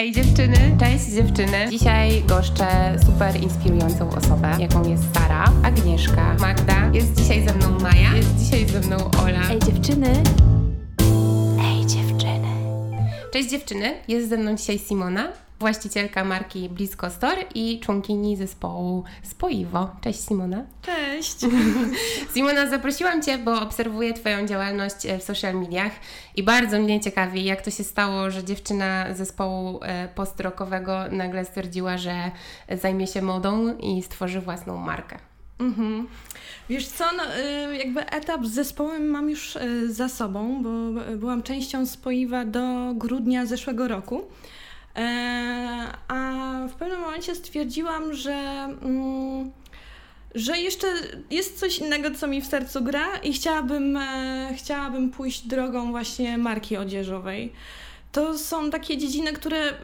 Ej dziewczyny, cześć dziewczyny. Dzisiaj goszczę super inspirującą osobę, jaką jest Sara, Agnieszka, Magda. Jest dzisiaj ze mną Maja, jest dzisiaj ze mną Ola. Ej dziewczyny. Ej dziewczyny. Cześć dziewczyny, jest ze mną dzisiaj Simona, właścicielka marki Blisko Store i członkini zespołu Spoiwo. Cześć Simona. Cześć. Simona, zaprosiłam Cię, bo obserwuję Twoją działalność e, w social mediach i bardzo mnie ciekawi, jak to się stało, że dziewczyna zespołu e, post-rockowego nagle stwierdziła, że zajmie się modą i stworzy własną markę. Mhm. Wiesz co, no, y, jakby etap z zespołem mam już y, za sobą, bo byłam częścią Spoiwa do grudnia zeszłego roku. E, a w pewnym momencie stwierdziłam, że, mm, że jeszcze jest coś innego, co mi w sercu gra i chciałabym, e, chciałabym pójść drogą właśnie marki odzieżowej. To są takie dziedziny, które e,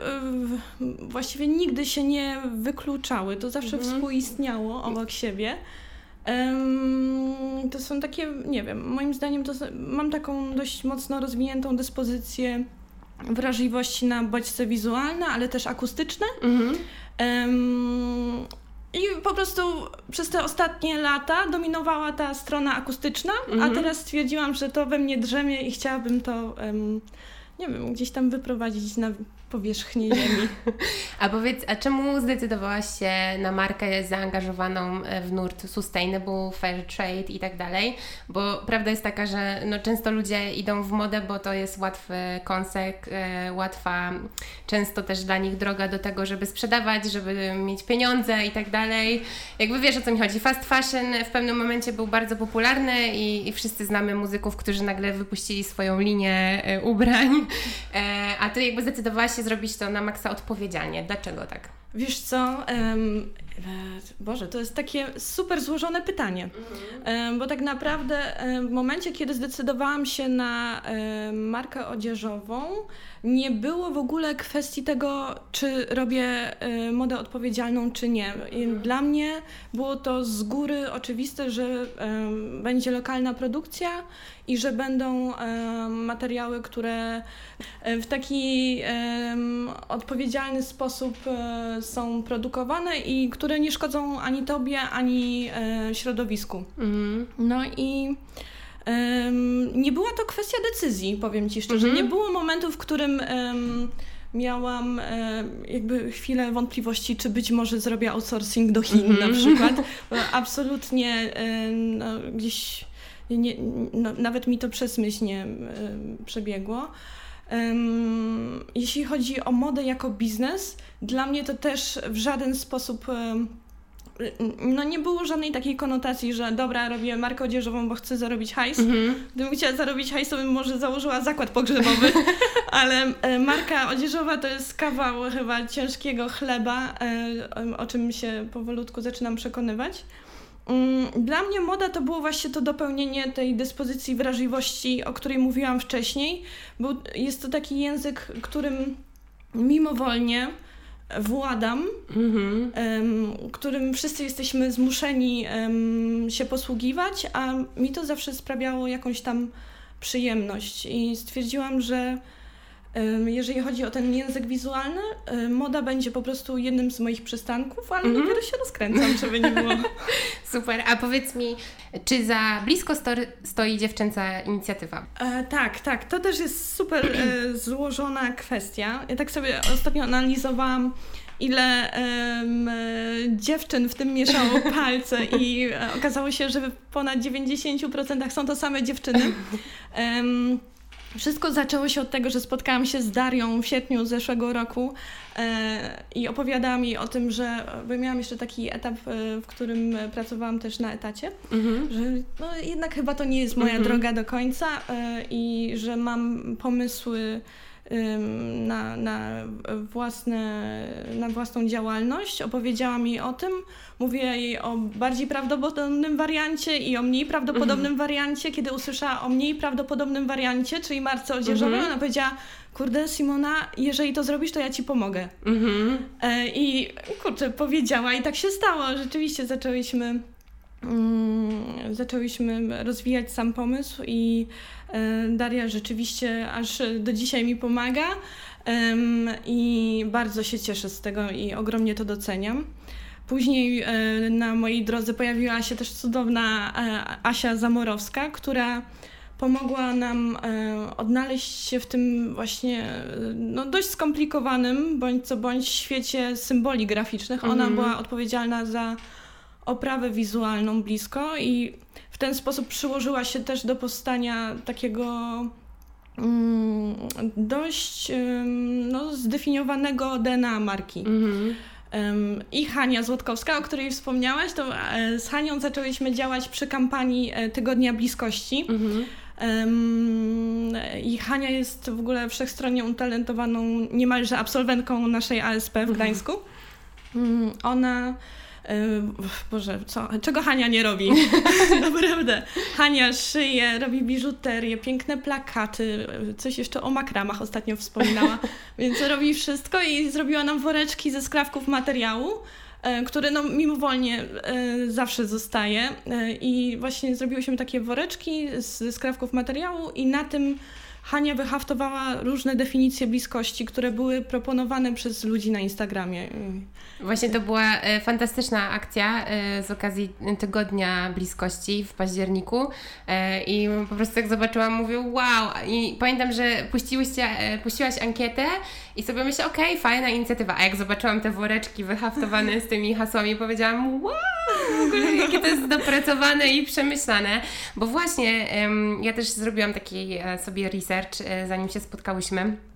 właściwie nigdy się nie wykluczały. To zawsze mhm. współistniało obok siebie. To są takie, nie wiem, moim zdaniem to, mam taką dość mocno rozwiniętą dyspozycję wrażliwości na bodźce wizualne, ale też akustyczne. Mhm. Um, I po prostu przez te ostatnie lata dominowała ta strona akustyczna, mhm. a teraz stwierdziłam, że to we mnie drzemie i chciałabym to, um, nie wiem, gdzieś tam wyprowadzić na powierzchnię ziemi. a powiedz, a czemu zdecydowałaś się na markę zaangażowaną e, w nurt sustainable, fair trade i tak dalej? Bo prawda jest taka, że no, często ludzie idą w modę, bo to jest łatwy konsek, e, łatwa, często też dla nich droga do tego, żeby sprzedawać, żeby mieć pieniądze i tak dalej. Jakby wiesz o co mi chodzi. Fast fashion w pewnym momencie był bardzo popularny i, i wszyscy znamy muzyków, którzy nagle wypuścili swoją linię e, ubrań, a ty jakby zdecydowałaś się zrobić to na maksa odpowiedzialnie. Dlaczego tak? Wiesz co, Boże, to jest takie super złożone pytanie, mhm. bo tak naprawdę w momencie, kiedy zdecydowałam się na markę odzieżową, nie było w ogóle kwestii tego, czy robię modę odpowiedzialną, czy nie. Mhm. Dla mnie było to z góry oczywiste, że będzie lokalna produkcja i że będą materiały, które w taki odpowiedzialny sposób e, są produkowane i które nie szkodzą ani tobie, ani e, środowisku. Mhm. No i nie była to kwestia decyzji, powiem ci szczerze. Mhm. Nie było momentu, w którym miałam e, jakby chwilę wątpliwości, czy być może zrobię outsourcing do Chin mm -hmm. na przykład. Absolutnie e, no, gdzieś nie, no, nawet mi to przez myśl nie e, przebiegło. Jeśli chodzi o modę jako biznes, dla mnie to też w żaden sposób no nie było żadnej takiej konotacji, że dobra, robię markę odzieżową, bo chcę zarobić hajs. Mhm. Gdybym chciała zarobić hajs, to bym może założyła zakład pogrzebowy, ale e, marka odzieżowa to jest kawał chyba ciężkiego chleba, e, o czym się powolutku zaczynam przekonywać. Mm, dla mnie moda to było właśnie to dopełnienie tej dyspozycji wrażliwości, o której mówiłam wcześniej, bo jest to taki język, którym mimowolnie władam, mhm. którym wszyscy jesteśmy zmuszeni się posługiwać, a mi to zawsze sprawiało jakąś tam przyjemność i stwierdziłam, że jeżeli chodzi o ten język wizualny, moda będzie po prostu jednym z moich przystanków, ale mm -hmm. dopiero się rozkręcam, żeby nie było. Super. A powiedz mi, czy za blisko stoi dziewczęca inicjatywa? E, tak, tak. To też jest super e, złożona kwestia. Ja tak sobie ostatnio analizowałam ile um, dziewczyn w tym mieszało palce i okazało się, że w ponad 90% są to same dziewczyny. Um, wszystko zaczęło się od tego, że spotkałam się z Darią w sierpniu zeszłego roku e, i opowiadałam jej o tym, że bo miałam jeszcze taki etap, e, w którym pracowałam też na etacie, mhm. że no, jednak chyba to nie jest moja mhm. droga do końca e, i że mam pomysły na, na, własne, na własną działalność. Opowiedziała mi o tym. Mówię jej o bardziej prawdopodobnym wariancie i o mniej prawdopodobnym mhm. wariancie. Kiedy usłyszała o mniej prawdopodobnym wariancie, czyli marce odzieżowej, mhm. ona powiedziała kurde Simona, jeżeli to zrobisz, to ja ci pomogę. Mhm. E, I kurczę, powiedziała i tak się stało. Rzeczywiście zaczęłyśmy Mm, zaczęłyśmy rozwijać sam pomysł i e, Daria rzeczywiście aż do dzisiaj mi pomaga. i bardzo się cieszę z tego i ogromnie to doceniam. Później e, na mojej drodze pojawiła się też cudowna e, Asia Zamorowska, która pomogła nam odnaleźć się w tym właśnie no, dość skomplikowanym, bądź co bądź świecie symboli graficznych. Ona mhm. była odpowiedzialna za oprawę wizualną blisko i w ten sposób przyłożyła się też do powstania takiego mm, dość no, zdefiniowanego DNA marki. Mhm. I Hania Złotkowska, o której wspomniałaś, to e, z Hanią zaczęłyśmy działać przy kampanii e, Tygodnia Bliskości. Mhm. I Hania jest w ogóle wszechstronnie utalentowaną, niemalże absolwentką naszej ASP w mhm. Gdańsku. Mhm. Ona Boże, co, czego Hania nie robi? Naprawdę. Hania szyje, robi biżuterię, piękne plakaty, coś jeszcze o makramach ostatnio wspominała, więc robi wszystko i zrobiła nam woreczki ze skrawków materiału e, który no, mimowolnie e, zawsze zostaje. E, I właśnie zrobiłyśmy takie woreczki ze skrawków materiału i na tym Hania wyhaftowała różne definicje bliskości, które były proponowane przez ludzi na Instagramie. Właśnie to była e, fantastyczna akcja e, z okazji Tygodnia Bliskości w październiku. E, i po prostu jak zobaczyłam, mówię wow! I pamiętam, że puściłyście, puściłaś ankietę i sobie myślę, okej, okay, fajna inicjatywa, a jak zobaczyłam te woreczki wyhaftowane z tymi hasłami, powiedziałam wow, w ogóle jakie to jest dopracowane i przemyślane, bo właśnie ja też zrobiłam taki sobie research, zanim się spotkałyśmy. E,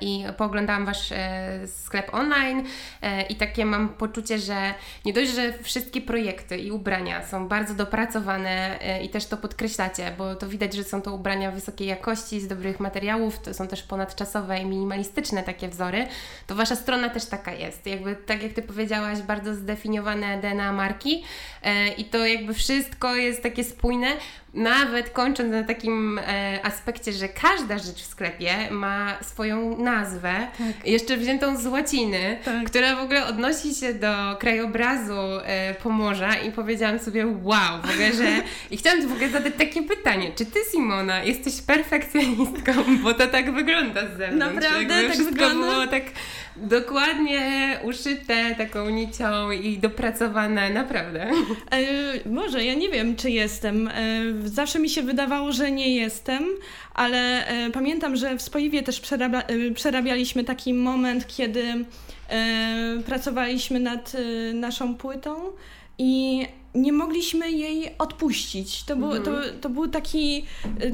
i pooglądałam Wasz e, sklep online e, i takie mam poczucie, że nie dość, że wszystkie projekty i ubrania są bardzo dopracowane i też to podkreślacie, bo to widać, że są to ubrania wysokiej jakości, z dobrych materiałów, to są też ponadczasowe i minimalistyczne takie wzory, to Wasza strona też taka jest. Jakby tak jak Ty powiedziałaś, bardzo zdefiniowane DNA marki i to jakby wszystko jest takie spójne, nawet kończąc na takim e, aspekcie, że każda rzecz w sklepie ma swoją nazwę, tak. jeszcze wziętą z łaciny, tak. która w ogóle odnosi się do krajobrazu e, Pomorza i powiedziałam sobie wow, w ogóle, że i chciałam w ogóle zadać takie pytanie, czy Ty Simona jesteś perfekcjonistką, bo to tak wygląda z zewnątrz. Naprawdę tak wygląda? było tak dokładnie uszyte taką nicią i dopracowane, naprawdę. E, może, ja nie wiem, czy jestem. E, zawsze mi się wydawało, że nie jestem, ale e, pamiętam, że w Spoiwie też przerabia, e, przerabialiśmy taki moment, kiedy e, pracowaliśmy nad naszą płytą i nie mogliśmy jej odpuścić. To, był, to, mhm. to był taki,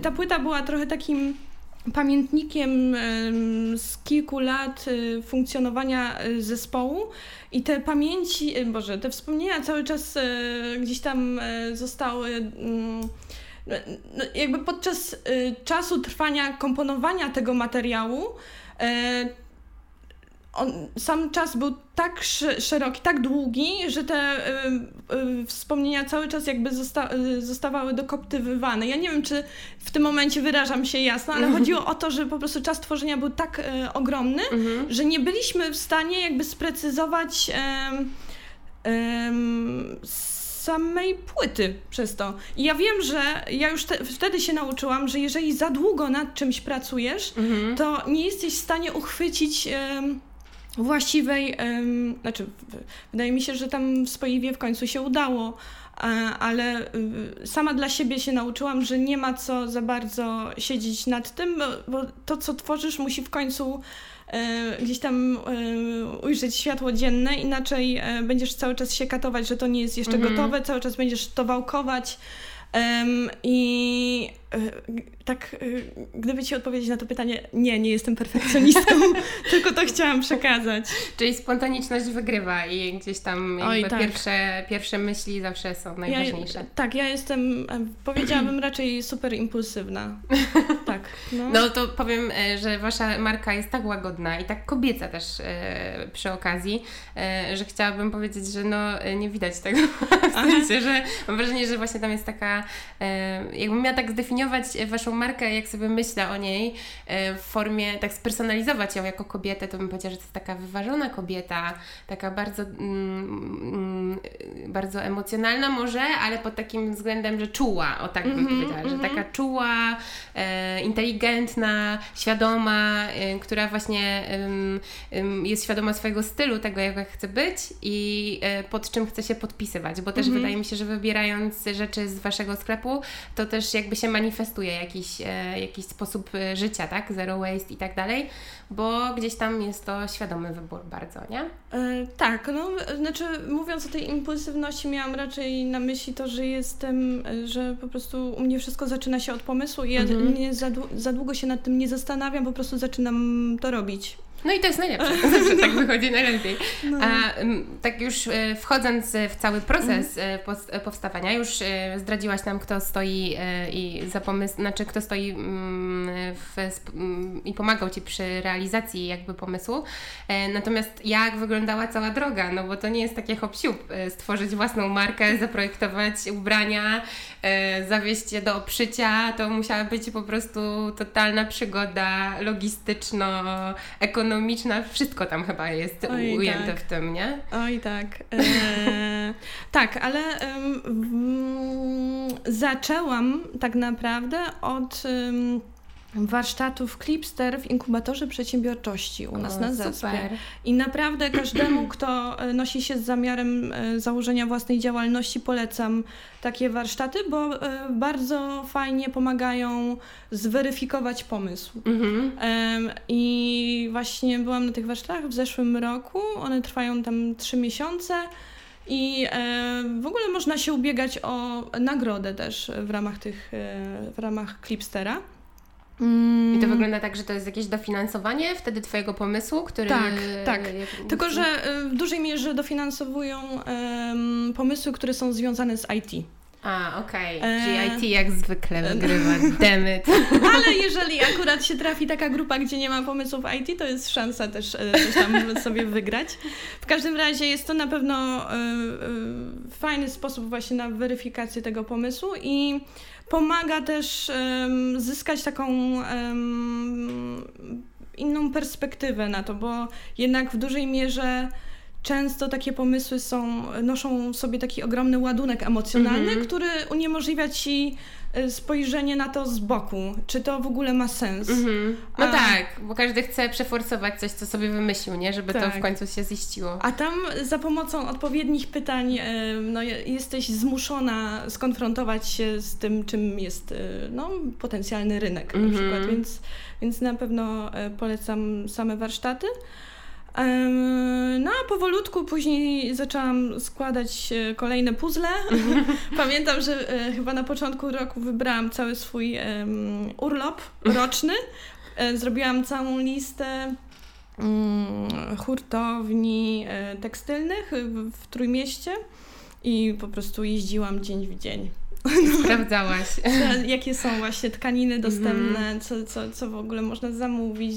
ta płyta była trochę takim pamiętnikiem z kilku lat funkcjonowania zespołu i te pamięci, Boże, te wspomnienia cały czas gdzieś tam zostały mm, jakby podczas czasu trwania komponowania tego materiału on, sam czas był tak szeroki, tak długi, że te y, y, wspomnienia cały czas jakby zosta y, zostawały dokoptywywane. Ja nie wiem, czy w tym momencie wyrażam się jasno, ale mm -hmm. chodziło o to, że po prostu czas tworzenia był tak y, ogromny, mm -hmm. że nie byliśmy w stanie jakby sprecyzować samej płyty przez to. I ja wiem, że ja już te, wtedy się nauczyłam, że jeżeli za długo nad czymś pracujesz, -hmm. to nie jesteś w stanie uchwycić właściwej, um, znaczy wydaje mi się, że tam w Spoiwie w końcu się udało, ale y, sama dla siebie się nauczyłam, że nie ma co za bardzo siedzieć nad tym, bo, to, co tworzysz, musi w końcu gdzieś tam e, ujrzeć światło dzienne, inaczej e, będziesz cały czas się katować, że to nie jest jeszcze mm. gotowe, cały czas będziesz to wałkować i tak, y, gdyby ci odpowiedzieć na to pytanie, nie, nie jestem perfekcjonistką, tylko to chciałam przekazać. Czyli spontaniczność wygrywa i gdzieś tam Oj, tak. pierwsze, pierwsze myśli zawsze są najważniejsze. Ja, tak, ja jestem, e, powiedziałabym raczej super impulsywna. Tak. No. no to powiem, e, że wasza marka jest tak łagodna i tak kobieca też e, przy okazji, że chciałabym powiedzieć, że no nie widać tego. W sensie, że mam wrażenie, że właśnie tam jest taka, jakbym miała tak zdefiniować waszą markę, jak sobie myślę o niej e, w formie, tak spersonalizować ją jako kobietę, to bym powiedziała, że to jest taka wyważona kobieta, taka bardzo mm, mm bardzo emocjonalna może, ale pod takim względem, że czuła, o tak bym mm -hmm, powiedziała, mm -hmm. że taka czuła, e, inteligentna, świadoma, e, która właśnie jest świadoma swojego stylu, tego jak chce być i e, pod czym chce się podpisywać, bo też mm -hmm. wydaje mi się, że wybierając rzeczy z Waszego sklepu, to też jakby się manifestuje jakiś, e, jakiś sposób e, życia, tak? Zero waste i tak dalej, bo gdzieś tam jest to świadomy wybór bardzo, nie? E, tak, no znaczy mówiąc o tej impulsywności miałam raczej na myśli to, że jestem, że po prostu u mnie wszystko zaczyna się od pomysłu i ja mhm. nie za, za długo się nad tym nie zastanawiam, po prostu zaczynam to robić. No i to jest najlepsze, zawsze tak wychodzi najlepiej. No. A tak już e, wchodząc w cały proces mm. powstawania, już zdradziłaś nam, kto stoi i za pomysł, znaczy kto stoi mm, w, mm, i pomagał Ci przy realizacji jakby pomysłu. Natomiast jak wyglądała cała droga, no bo to nie jest takie hop stworzyć własną markę, zaprojektować ubrania, zawieźć je do obszycia, to musiała być po prostu totalna przygoda logistyczno-ekonomiczna ekonomiczna, wszystko tam chyba jest Oj, ujęte tak. w tym, nie? Oj tak. E, tak, ale zaczęłam tak naprawdę od warsztatów Clipster w inkubatorze przedsiębiorczości u nas o, na zespie. I naprawdę każdemu, kto e, nosi się z zamiarem e, założenia własnej działalności, polecam takie warsztaty, bo e, bardzo fajnie pomagają zweryfikować pomysł. Mhm. I właśnie byłam na tych warsztatach w zeszłym roku. One trwają tam trzy miesiące. I w ogóle można się ubiegać o nagrodę też w ramach tych, w ramach Clipstera. I to wygląda tak, że to jest jakieś dofinansowanie wtedy Twojego pomysłu, który. Tak, tak. Tylko, że y, w dużej mierze dofinansowują um, pomysły, które są związane z IT. A, okej. Okay. E... IT jak zwykle wygrywa. Demet. Ale jeżeli akurat się trafi taka grupa, gdzie nie ma pomysłów IT, to jest szansa też e, coś tam sobie wygrać. W każdym razie jest to na pewno y, fajny sposób właśnie na weryfikację tego pomysłu i pomaga też um, zyskać taką um, inną perspektywę na to, bo jednak w dużej mierze często takie pomysły są, noszą sobie taki ogromny ładunek emocjonalny, mm -hmm. który uniemożliwia ci spojrzenie na to z boku, czy to w ogóle ma sens. -hmm. No A... tak, bo każdy chce przeforsować coś, co sobie wymyślił, nie? Żeby tak. to w tak. końcu się ziściło. A tam za pomocą odpowiednich pytań e, no, jesteś zmuszona skonfrontować się z tym, czym jest e, no, potencjalny rynek na mhm. przykład, więc, więc na pewno polecam same warsztaty. No a powolutku później zaczęłam składać e, kolejne puzzle. Mhm. Pamiętam, że e, chyba na początku roku wybrałam cały swój urlop roczny. E, zrobiłam całą listę mm, hurtowni tekstylnych w Trójmieście i po prostu jeździłam dzień w dzień. Sprawdzałaś. Jakie są właśnie tkaniny dostępne, mhm. co, co, co w ogóle można zamówić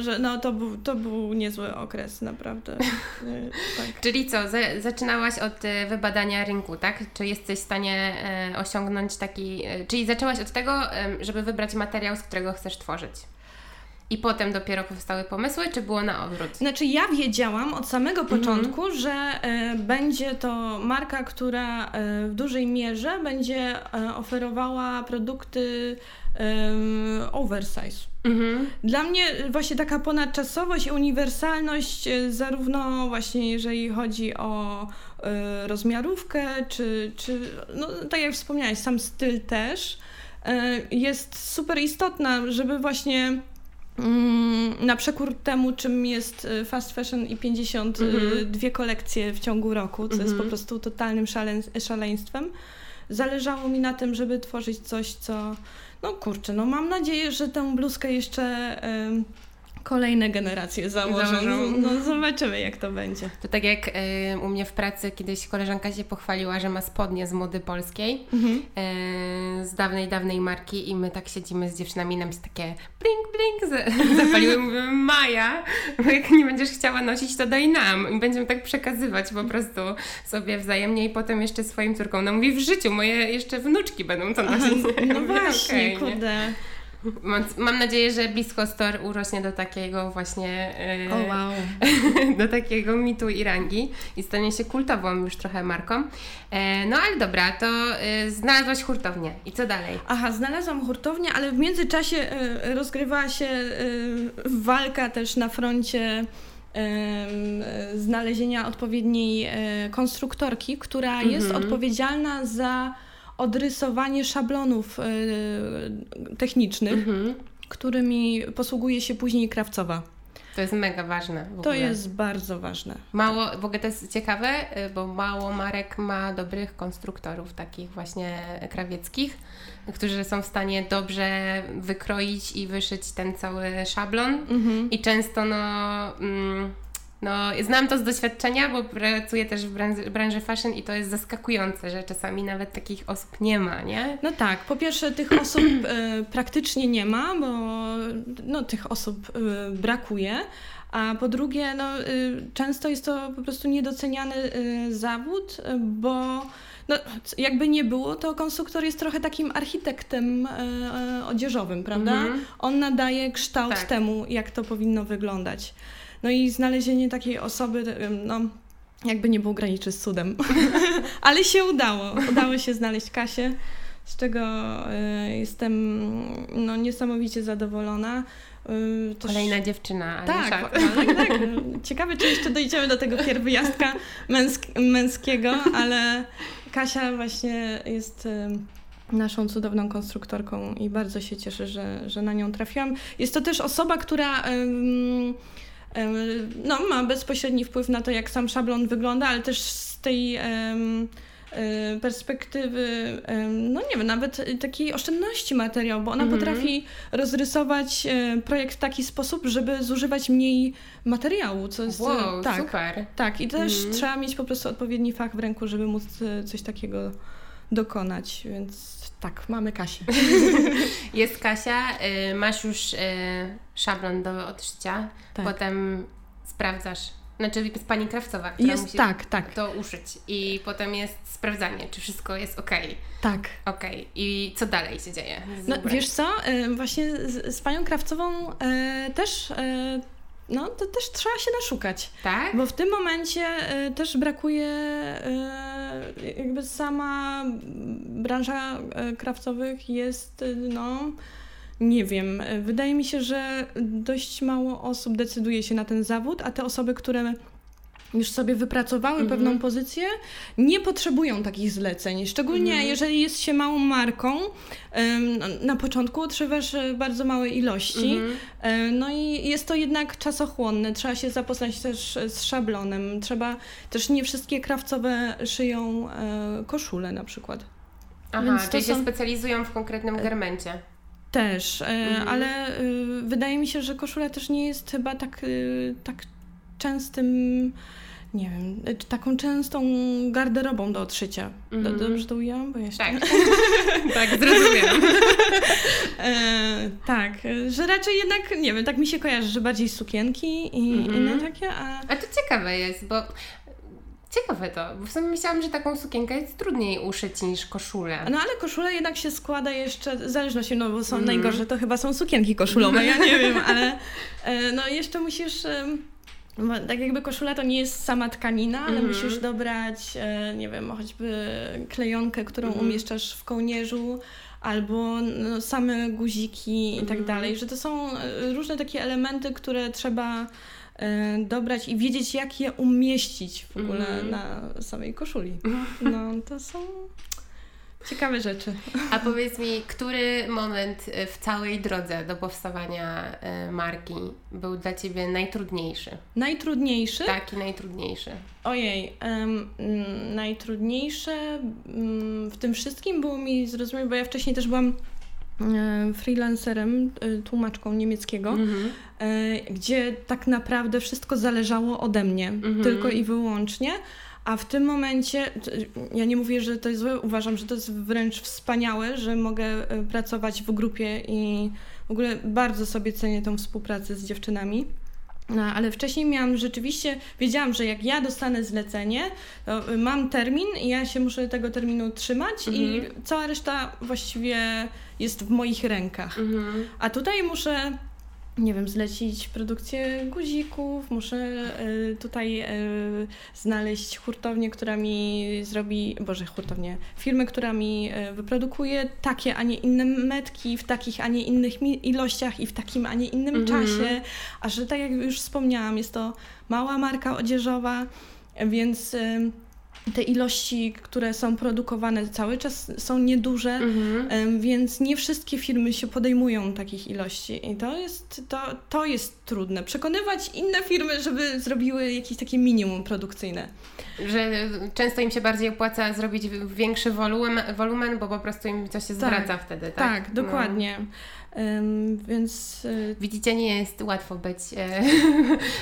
że no to był, to był niezły okres, naprawdę. Y, tak. Czyli co, za, zaczynałaś od y, wybadania rynku, tak? Czy jesteś w stanie e, osiągnąć taki, e, czyli zaczęłaś od tego, e, żeby wybrać materiał, z którego chcesz tworzyć? I potem dopiero powstały pomysły, czy było na odwrót? Znaczy, ja wiedziałam od samego mhm. początku, -hmm. że e, będzie to marka, która e, w dużej mierze będzie e, oferowała produkty oversize. -hmm. Dla mnie właśnie taka ponadczasowość i uniwersalność, zarówno właśnie jeżeli chodzi o rozmiarówkę, czy, czy no, tak jak wspomniałeś, sam styl też, jest super istotna, żeby właśnie Mm, na przekór temu, czym jest y, fast fashion i 52 mhm. kolekcje w ciągu roku, co jest po mhm. prostu totalnym szaleństwem. Zależało mi na tym, żeby tworzyć coś, co, no kurczę, no mam nadzieję, że tę bluzkę jeszcze kolejne generacje założą. założą. No zobaczymy, jak to będzie. To tak jak y, u mnie w pracy kiedyś koleżanka się pochwaliła, że ma spodnie z mody polskiej, mhm. y, z dawnej, dawnej marki i my tak siedzimy z dziewczynami i nam się takie blink, blink zapaliły. Mówimy, Maja, jak nie będziesz chciała nosić, to daj nam. I będziemy tak przekazywać po prostu sobie wzajemnie i potem jeszcze swoim córkom. No mówi, w życiu moje jeszcze wnuczki będą to nosić. No, no właśnie, okay, kurde. Nie? Mam, nadzieję, że Blisko Store urośnie do takiego właśnie. Oh, wow. do takiego mitu i rangi i stanie się kultową już trochę marką. E, no ale dobra, to e, znalazłaś hurtownię. I co dalej? Aha, znalazłam hurtownię, ale w międzyczasie rozgrywała się walka też na froncie znalezienia odpowiedniej konstruktorki, która mhm. jest odpowiedzialna za odrysowanie szablonów e, technicznych, mhm. którymi posługuje się później krawcowa. To jest mega ważne. to jest bardzo ważne. Mało, w ogóle to jest ciekawe, y, bo mało marek ma dobrych konstruktorów, takich właśnie krawieckich, którzy są w stanie dobrze wykroić i wyszyć ten cały szablon. Mhm. I często no. Mm, no, znam to z doświadczenia, bo pracuję też w branży, branży fashion i to jest zaskakujące, że czasami nawet takich osób nie ma, nie? No tak, po pierwsze tych osób e, praktycznie nie ma, bo no, tych osób e, brakuje, a po drugie, no, e, często jest to po prostu niedoceniany zawód, bo no, jakby nie było, to konstruktor jest trochę takim architektem odzieżowym, prawda? Mhm. On nadaje kształt tak. temu, jak to powinno wyglądać. No i znalezienie takiej osoby, no jakby nie było graniczy z cudem. Ale się udało. Udało się znaleźć Kasię, z czego y, jestem no, niesamowicie zadowolona. Y, Kolejna dziewczyna. Tak, tak, tak. Ciekawe, czy jeszcze dojdziemy do tego pierwiastka męsk męskiego, ale Kasia właśnie jest y, naszą cudowną konstruktorką i bardzo się cieszę, że, że na nią trafiłam. Jest to też osoba, która no, ma bezpośredni wpływ na to, jak sam szablon wygląda, ale też z tej perspektywy, no nie wiem, nawet takiej oszczędności materiału, bo ona mhm. potrafi rozrysować projekt w taki sposób, żeby zużywać mniej materiału, co jest wow, tak, super. Tak, i też mhm. trzeba mieć po prostu odpowiedni fach w ręku, żeby móc e, coś takiego dokonać, więc tak, mamy Kasię. Jest Kasia, y, masz już y, szablon do odszycia, tak. potem sprawdzasz. Znaczy jest pani krawcowa, która jest, musi tak, tak. to uszyć i potem jest sprawdzanie, czy wszystko jest ok. Tak. Ok. I co dalej się dzieje? No, wiesz co, y, właśnie z, z panią krawcową też no to też trzeba się naszukać. Tak? Bo w tym momencie y, też brakuje y, jakby sama branża y, krawcowych jest no nie wiem, wydaje mi się, że dość mało osób decyduje się na ten zawód, a te osoby, które już sobie wypracowały mhm. pewną pozycję, nie potrzebują takich zleceń. Szczególnie mhm. jeżeli jest się małą marką, na początku otrzymasz e, bardzo małe ilości. Mhm. No i jest to jednak czasochłonne. Trzeba się zapoznać też z szablonem. Trzeba też nie wszystkie krawcowe szyją e, koszule na przykład. Aha, Więc czyli są... się specjalizują w konkretnym e, garmencie. Też, ale wydaje mi się, że koszula też nie jest chyba tak, tak częstym nie wiem, taką częstą garderobą do odszycia. Mm. Dobrze to ujęłam? Bo jeszcze... Tak, tak zrozumiałam. e, tak, że raczej jednak, nie wiem, tak mi się kojarzy, że bardziej sukienki i mm -hmm. inne takie, a... A to ciekawe jest, bo Ciekawe to, bo w sumie myślałam, że taką sukienkę jest trudniej uszyć niż koszulę. No ale koszulę jednak się składa jeszcze, w zależności, no bo są mm. najgorsze, to chyba są sukienki koszulowe, ja nie wiem, ale e, no jeszcze musisz tak jakby koszula to nie jest sama tkanina, ale mm -hmm. musisz dobrać, e, nie wiem, choćby klejonkę, którą mm -hmm. umieszczasz w kołnierzu, albo no, same guziki i tak mhm. dalej, że to są e, różne takie elementy, które trzeba e, dobrać i wiedzieć, jak je umieścić w ogóle mm na samej koszuli. No, to są Ciekawe rzeczy. A powiedz mi, który moment y, w całej drodze do powstawania y, marki był dla Ciebie najtrudniejszy? Najtrudniejszy? Taki najtrudniejszy. Ojej, um, najtrudniejsze um, w tym wszystkim było mi zrozumieć, bo ja wcześniej też byłam freelancerem, e, tłumaczką niemieckiego, mm-hmm. gdzie tak naprawdę wszystko zależało ode mnie, mm-hmm. tylko i wyłącznie. A w tym momencie, ja nie mówię, że to jest złe, uważam, że to jest wręcz wspaniałe, że mogę e, pracować w grupie i w ogóle bardzo sobie cenię tą współpracę z dziewczynami. No, ale wcześniej miałam rzeczywiście, wiedziałam, że jak ja dostanę zlecenie, to mam termin i ja się muszę tego terminu trzymać Mhm. i cała reszta właściwie jest w moich rękach. Mhm. A tutaj muszę, nie wiem, zlecić produkcję guzików, muszę y, tutaj y, znaleźć hurtownię, która mi zrobi, boże, hurtownię, firmę, która mi y, wyprodukuje takie, a nie inne metki w takich, a nie innych ilościach i w takim, a nie innym Mhm. czasie. A że tak jak już wspomniałam, jest to mała marka odzieżowa, więc te ilości, które są produkowane cały czas są nieduże. Mhm. Więc nie wszystkie firmy się podejmują takich ilości i to jest, to, to jest trudne. Przekonywać inne firmy, żeby zrobiły jakieś takie minimum produkcyjne. Że często im się bardziej opłaca zrobić większy wolumen, wolumen bo po prostu im to się zwraca wtedy, tak? Tak, No. Em, więc y, Widzicie, nie jest łatwo być e,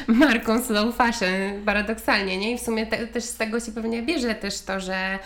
marką slow fashion, paradoksalnie, nie? I w sumie te, też z tego się pewnie bierze też to, że e,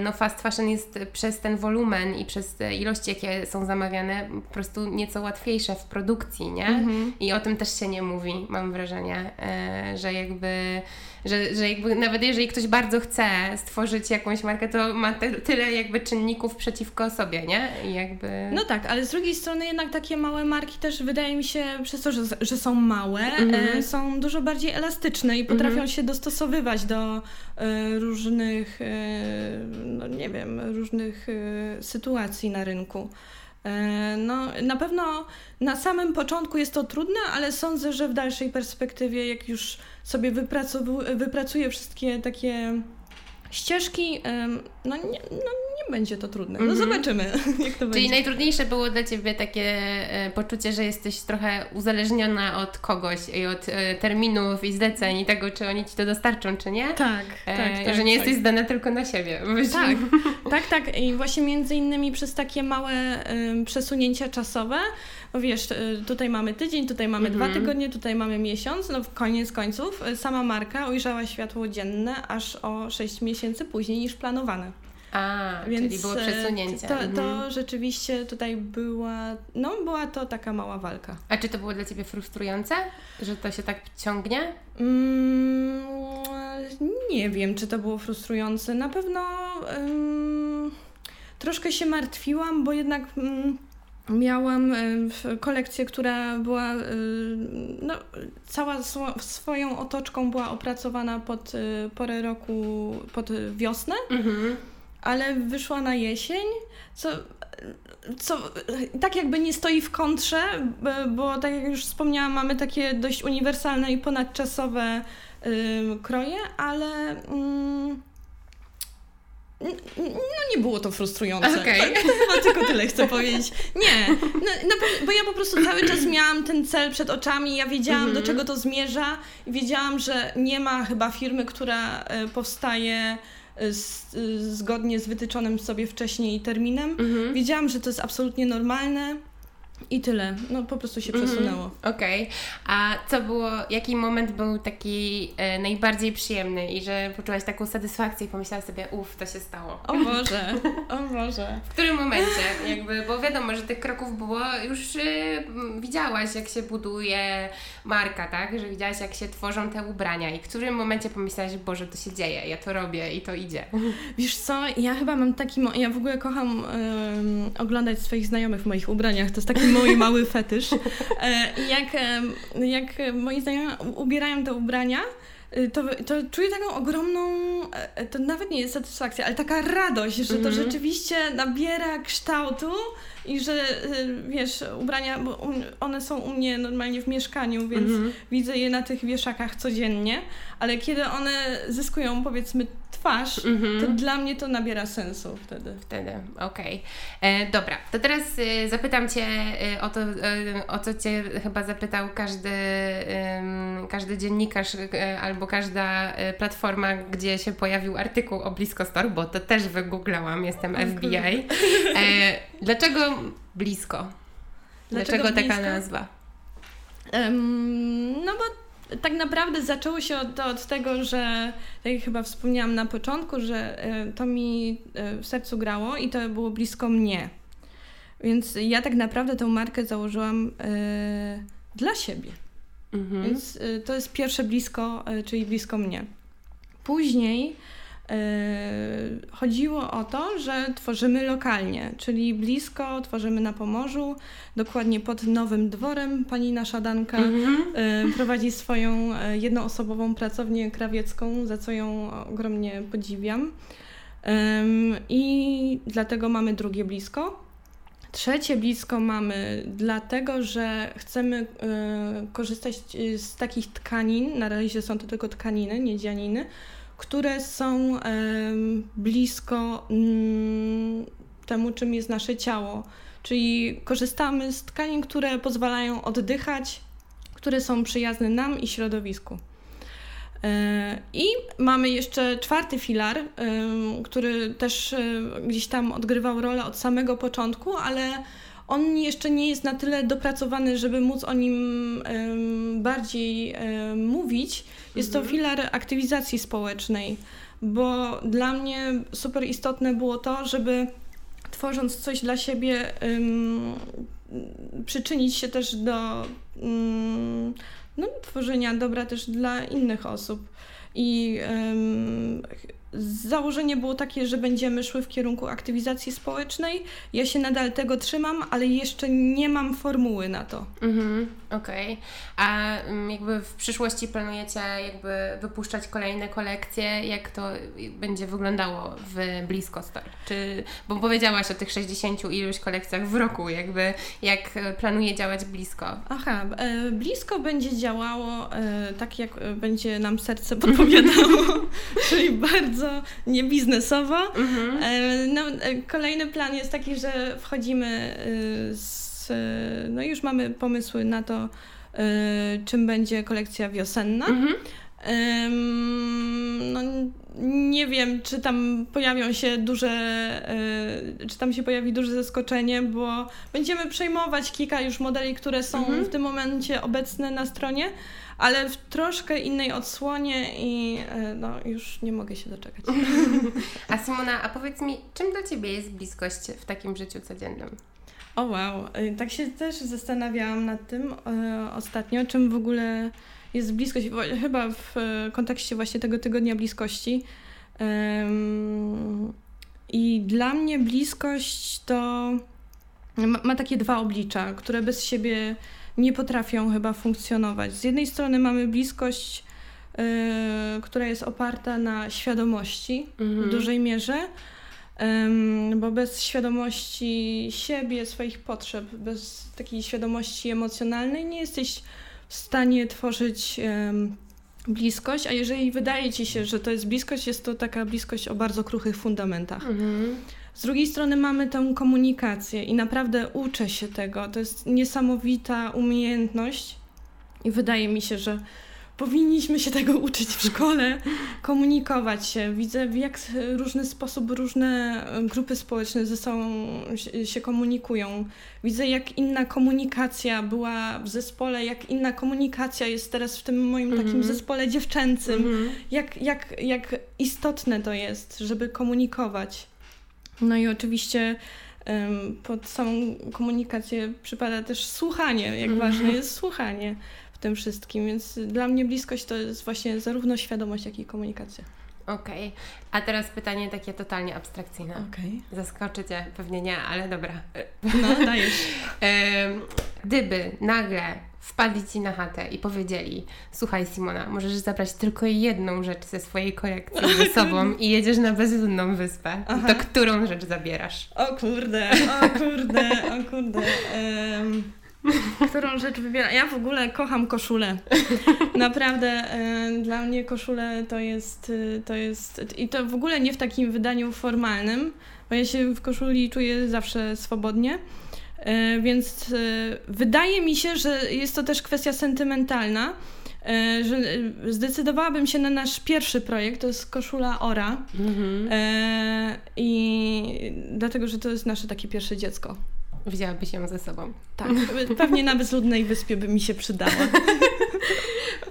no fast fashion jest przez ten wolumen i przez ilości, jakie są zamawiane, po prostu nieco łatwiejsze w produkcji, nie? Mhm. I o tym też się nie mówi, mam wrażenie, e, że jakby, że, że jakby nawet jeżeli ktoś bardzo chce stworzyć jakąś markę, to ma te, tyle jakby czynników przeciwko sobie, nie? I jakby... No tak, ale z drugiej strony jednak takie małe marki też wydaje mi się, przez to, że, że są małe, Mhm. e, są dużo bardziej elastyczne i potrafią się dostosowywać do e, różnych, e, no nie wiem, różnych e, sytuacji na rynku. E, No, na pewno na samym początku jest to trudne, ale sądzę, że w dalszej perspektywie, jak już sobie wypracuję wszystkie takie ścieżki, no nie, no będzie to trudne. No Mhm. zobaczymy, jak to Czyli będzie. najtrudniejsze było dla Ciebie takie e, poczucie, że jesteś trochę uzależniona od kogoś i od e, terminów i zleceń i tego, czy oni Ci to dostarczą, czy nie? Tak, E, tak, tak. że nie tak. jesteś zdana tylko na siebie. Tak, tak, tak. I właśnie między innymi przez takie małe przesunięcia czasowe, bo wiesz, y, tutaj mamy tydzień, tutaj mamy Mhm. dwa tygodnie, tutaj mamy miesiąc, no w koniec końców sama marka ujrzała światło dzienne aż o 6 miesięcy później niż planowane. A, Więc czyli było y, przesunięcie. To, Mhm. to rzeczywiście tutaj była, no była to taka mała walka. A czy to było dla Ciebie frustrujące, że to się tak ciągnie? Mm, nie wiem, czy to było frustrujące. Na pewno ym, troszkę się martwiłam, bo jednak ym, miałam ym, w- kolekcję, która była y, no, cała swo- swoją otoczką była opracowana pod y, porę roku, pod wiosnę Mhm. Ale wyszła na jesień, co, co tak jakby nie stoi w kontrze, bo, tak jak już wspomniałam, mamy takie dość uniwersalne i ponadczasowe ym, kroje, ale n- no nie było to frustrujące. Tak, chyba tylko tyle chcę powiedzieć. Nie, no, pe- bo ja po prostu cały czas miałam ten cel przed oczami, ja wiedziałam Mhm. do czego to zmierza i wiedziałam, że nie ma chyba firmy, która e, powstaje z, e, zgodnie z wytyczonym sobie wcześniej terminem. Mhm. Wiedziałam, że to jest absolutnie normalne i tyle. No po prostu się Mhm. przesunęło. Okej. A co było, jaki moment był taki e, najbardziej przyjemny i że poczułaś taką satysfakcję i pomyślałaś sobie, uff, to się stało. O Boże, o Boże. W którym momencie? Jakby, bo wiadomo, że tych kroków było, już m, widziałaś, jak się buduje marka, tak? Że widziałaś, jak się tworzą te ubrania i w którym momencie pomyślałaś, Boże, to się dzieje, ja to robię i to idzie. Wiesz co, ja chyba mam taki, ja w ogóle kocham oglądać swoich znajomych w moich ubraniach, to jest taki mój mały fetysz. E, jak, jak moi znajomi ubierają te ubrania, y, to, to czuję taką ogromną, e, to nawet nie jest satysfakcja, ale taka radość, że to Mhm. rzeczywiście nabiera kształtu i że y, wiesz, ubrania, bo one są u mnie normalnie w mieszkaniu, więc Mhm. widzę je na tych wieszakach codziennie, ale kiedy one zyskują powiedzmy twarz, Mhm. to dla mnie to nabiera sensu wtedy. Wtedy, okej. E, Dobra, to teraz e, zapytam Cię e, o to, e, o co Cię chyba zapytał każdy, każdy dziennikarz albo każda platforma, gdzie się pojawił artykuł o Blisko Store, bo to też wygooglałam, jestem FBI. E, dlaczego blisko? Dlaczego, taka blisko? nazwa? Em, no bo tak naprawdę zaczęło się od, od tego, że tak jak chyba wspomniałam na początku, że e, to mi e, w sercu grało i to było blisko mnie. Więc ja tak naprawdę tę markę założyłam e, dla siebie. Mhm. Więc y, to jest pierwsze blisko, y, czyli blisko mnie. Później chodziło o to, że tworzymy lokalnie, czyli blisko tworzymy na Pomorzu, dokładnie pod Nowym Dworem. Pani nasza Danka mhm. prowadzi swoją jednoosobową pracownię krawiecką, za co ją ogromnie podziwiam. I dlatego mamy drugie blisko. Trzecie blisko mamy dlatego, że chcemy korzystać z takich tkanin, na razie są to tylko tkaniny, nie dzianiny, które są blisko y, temu, czym jest nasze ciało. Czyli korzystamy z tkanin, które pozwalają oddychać, które są przyjazne nam i środowisku. I mamy jeszcze czwarty filar, który też e, gdzieś tam odgrywał rolę od samego początku, ale on jeszcze nie jest na tyle dopracowany, żeby móc o nim bardziej mówić. Jest to mhm. filar aktywizacji społecznej, bo dla mnie super istotne było to, żeby tworząc coś dla siebie, przyczynić się też do no, tworzenia dobra też dla innych osób. I założenie było takie, że będziemy szły w kierunku aktywizacji społecznej. Ja się nadal tego trzymam, ale jeszcze nie mam formuły na to. Mhm, okej. Okay. A mm, jakby w przyszłości planujecie jakby wypuszczać kolejne kolekcje? Jak to będzie wyglądało w Blisko Store? Czy, bo powiedziałaś o tych 60 iluś kolekcjach w roku, jakby jak planuje działać Blisko? Aha, e, Blisko będzie działało e, tak, jak będzie nam serce podpowiadało, czyli bardzo bardzo niebiznesowo. Mhm. E, no, e, kolejny plan jest taki, że wchodzimy e, z, no już mamy pomysły na to, czym będzie kolekcja wiosenna. Mhm. No, nie wiem, czy tam pojawią się duże, czy tam się pojawi duże zaskoczenie, bo będziemy przejmować kilka już modeli, które są mhm. w tym momencie obecne na stronie, ale w troszkę innej odsłonie i e, no, już nie mogę się doczekać. A Simona, a powiedz mi, czym dla Ciebie jest bliskość w takim życiu codziennym? O wow, e, tak się też zastanawiałam nad tym e, ostatnio, czym w ogóle jest bliskość, chyba w kontekście właśnie tego tygodnia bliskości. I dla mnie bliskość to ma, takie dwa oblicza, które bez siebie nie potrafią chyba funkcjonować. Z jednej strony mamy bliskość, yy, która jest oparta na świadomości mhm. w dużej mierze, yy, bo bez świadomości siebie, swoich potrzeb, bez takiej świadomości emocjonalnej nie jesteś w stanie tworzyć. Yy, bliskość, a jeżeli wydaje ci się, że to jest bliskość, jest to taka bliskość o bardzo kruchych fundamentach. Mhm. Z drugiej strony mamy tę komunikację i naprawdę uczę się tego. To jest niesamowita umiejętność i wydaje mi się, że powinniśmy się tego uczyć w szkole, komunikować się. Widzę, w jak różny sposób różne grupy społeczne ze sobą się komunikują. Widzę, jak inna komunikacja była w zespole, jak inna komunikacja jest teraz w tym moim mm -hmm. takim mhm. zespole dziewczęcym. Mm -hmm. Jak, jak, jak istotne to jest, żeby komunikować. No i oczywiście pod samą komunikację przypada też słuchanie, jak mhm. ważne jest słuchanie tym wszystkim, więc dla mnie bliskość to jest właśnie zarówno świadomość, jak i komunikacja. Okej, okay. a teraz pytanie takie totalnie abstrakcyjne. Okej. Okay. Zaskoczy Cię, pewnie nie, ale dobra. No, dajesz. Gdyby nagle wpadli Ci na chatę i powiedzieli słuchaj Simona, możesz zabrać tylko jedną rzecz ze swojej kolekcji ze sobą i jedziesz na bezludną wyspę, Aha. to którą rzecz zabierasz? O kurde, o kurde, o kurde. Um, którą rzecz wybieram? Ja w ogóle kocham koszulę. Naprawdę um, dla mnie koszule to jest, to jest i to w ogóle nie w takim wydaniu formalnym, bo ja się w koszuli czuję zawsze swobodnie. E, więc wydaje mi się, że jest to też kwestia sentymentalna, że zdecydowałabym się na nasz pierwszy projekt, to jest koszula Ora. Mhm. I dlatego, że to jest nasze takie pierwsze dziecko. Wzięłabyś ją ze sobą. Tak, pewnie na bezludnej wyspie by mi się przydała.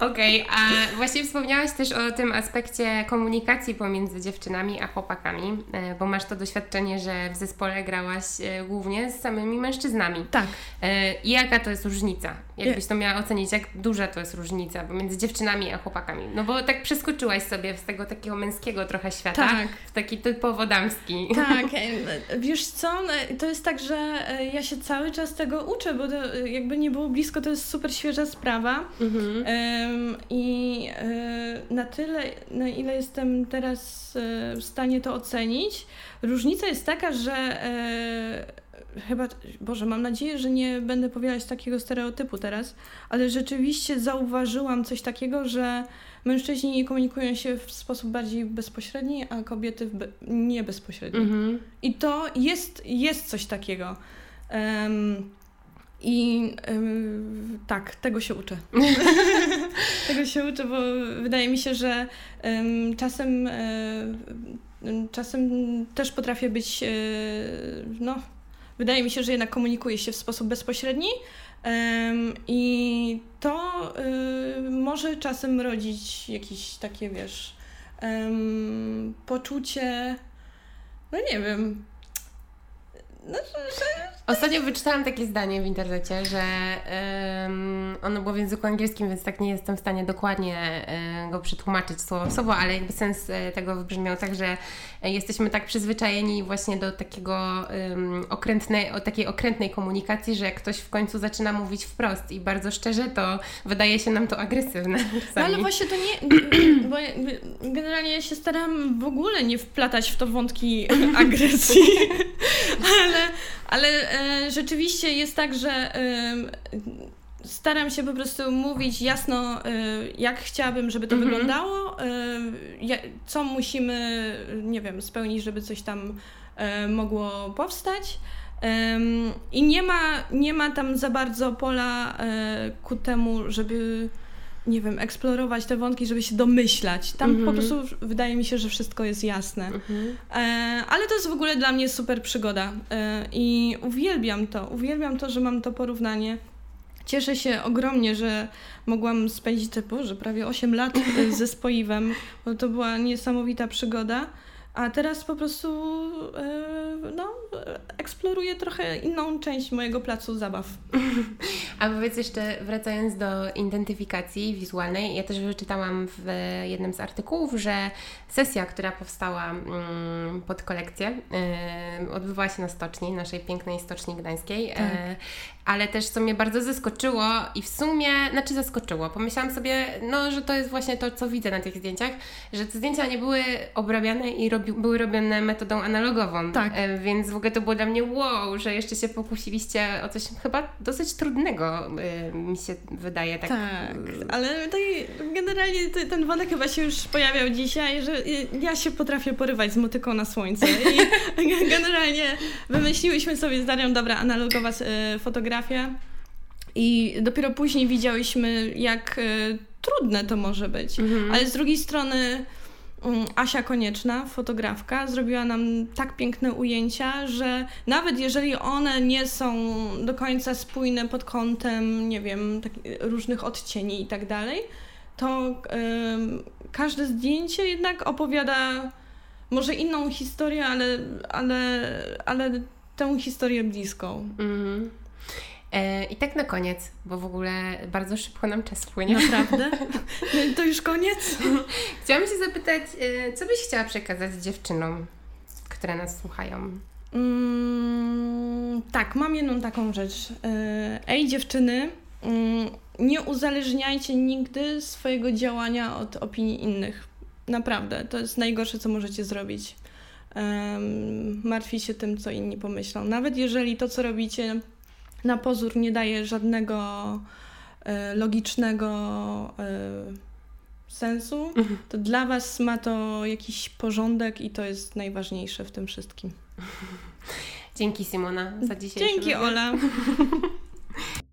Okej, okay, a właśnie wspomniałaś też o tym aspekcie komunikacji pomiędzy dziewczynami a chłopakami, e, bo masz to doświadczenie, że w zespole grałaś e, głównie z samymi mężczyznami. Tak. E, I jaka to jest różnica? Jakbyś to miała ocenić, jak duża to jest różnica pomiędzy dziewczynami a chłopakami? No bo tak przeskoczyłaś sobie z tego takiego męskiego trochę świata tak. w taki typowo damski. Tak, wiesz co, to jest tak, że ja się cały czas tego uczę, bo jakby nie było blisko, to jest super świeża sprawa. Mhm. I e, na tyle, na ile jestem teraz e, w stanie to ocenić, różnica jest taka, że e, chyba, Boże, mam nadzieję, że nie będę powielać takiego stereotypu teraz, ale rzeczywiście zauważyłam coś takiego, że mężczyźni komunikują się w sposób bardziej bezpośredni, a kobiety be nie bezpośredni. Mhm. I to jest, jest coś takiego. Um, i yy, tak, tego się uczę. tego się uczę, bo wydaje mi się, że czasem, yy, czasem też potrafię być, no, wydaje mi się, że jednak komunikuję się w sposób bezpośredni i to może czasem rodzić jakieś takie, wiesz, poczucie, no nie wiem, no, że, Ostatnio wyczytałam takie zdanie w internecie, że um, ono było w języku angielskim, więc tak nie jestem w stanie dokładnie um, go przetłumaczyć słowo w słowo, ale jakby sens um, tego wybrzmiał tak, że jesteśmy tak przyzwyczajeni właśnie do takiego um, okrętnej, o takiej okrętnej komunikacji, że jak ktoś w końcu zaczyna mówić wprost i bardzo szczerze, to wydaje się nam to agresywne. No ale właśnie to nie, bo generalnie ja się staram w ogóle nie wplatać w to wątki agresji, ale ale e, rzeczywiście jest tak, że e, staram się po prostu mówić jasno, e, jak chciałabym, żeby to mhm. wyglądało, e, co musimy, nie wiem, spełnić, żeby coś tam mogło powstać. I nie ma, nie ma tam za bardzo pola ku temu, żeby nie wiem, eksplorować te wątki, żeby się domyślać. Tam mm -hmm. po mhm. prostu wydaje mi się, że wszystko jest jasne. Mm -hmm. e, ale to jest w ogóle dla mnie super przygoda e, i uwielbiam to. Uwielbiam to, że mam to porównanie. Cieszę się ogromnie, że mogłam spędzić te, Boże, prawie 8 lat ze Spoiwem, bo to była niesamowita przygoda. A teraz po prostu e, no, eksploruję trochę inną część mojego placu zabaw. A powiedz jeszcze, wracając do identyfikacji wizualnej, ja też wyczytałam w jednym z artykułów, że sesja, która powstała mm, pod kolekcję, odbywała się na stoczni, naszej pięknej stoczni gdańskiej. Tak. E, ale też co mnie bardzo zaskoczyło i w sumie, znaczy zaskoczyło, pomyślałam sobie, no, że to jest właśnie to, co widzę na tych zdjęciach, że te zdjęcia nie były obrabiane i robi, były robione metodą analogową, tak. E, więc w ogóle to było dla mnie wow, że jeszcze się pokusiliście o coś chyba dosyć trudnego, e, mi się wydaje. Tak, tak ale tutaj generalnie ten wątek chyba się już pojawiał dzisiaj, że ja się potrafię porywać z motyką na słońce i generalnie wymyśliłyśmy sobie z Darią, dobra, analogowa e, fotografia fotografię i dopiero później widziałyśmy, jak y, trudne to może być. Mhm. Ale z drugiej strony Asia Konieczna, fotografka, zrobiła nam tak piękne ujęcia, że nawet jeżeli one nie są do końca spójne pod kątem, nie wiem, tak, różnych odcieni i tak dalej, to każde zdjęcie jednak opowiada może inną historię, ale, ale, ale tę historię bliską. Mhm. E, I tak na koniec, bo w ogóle bardzo szybko nam czas płynie. Naprawdę? to już koniec? Chciałam się zapytać, e, co byś chciała przekazać dziewczynom, które nas słuchają? Mm, tak, mam jedną taką rzecz. E, ej, dziewczyny, mm, nie uzależniajcie nigdy swojego działania od opinii innych. Naprawdę, to jest najgorsze, co możecie zrobić. Um, martwić się tym, co inni pomyślą. Nawet jeżeli to, co robicie, na pozór nie daje żadnego e, logicznego e, sensu, mhm. to dla Was ma to jakiś porządek i to jest najważniejsze w tym wszystkim. Dzięki Simona za dzisiejszy Dzięki Ola.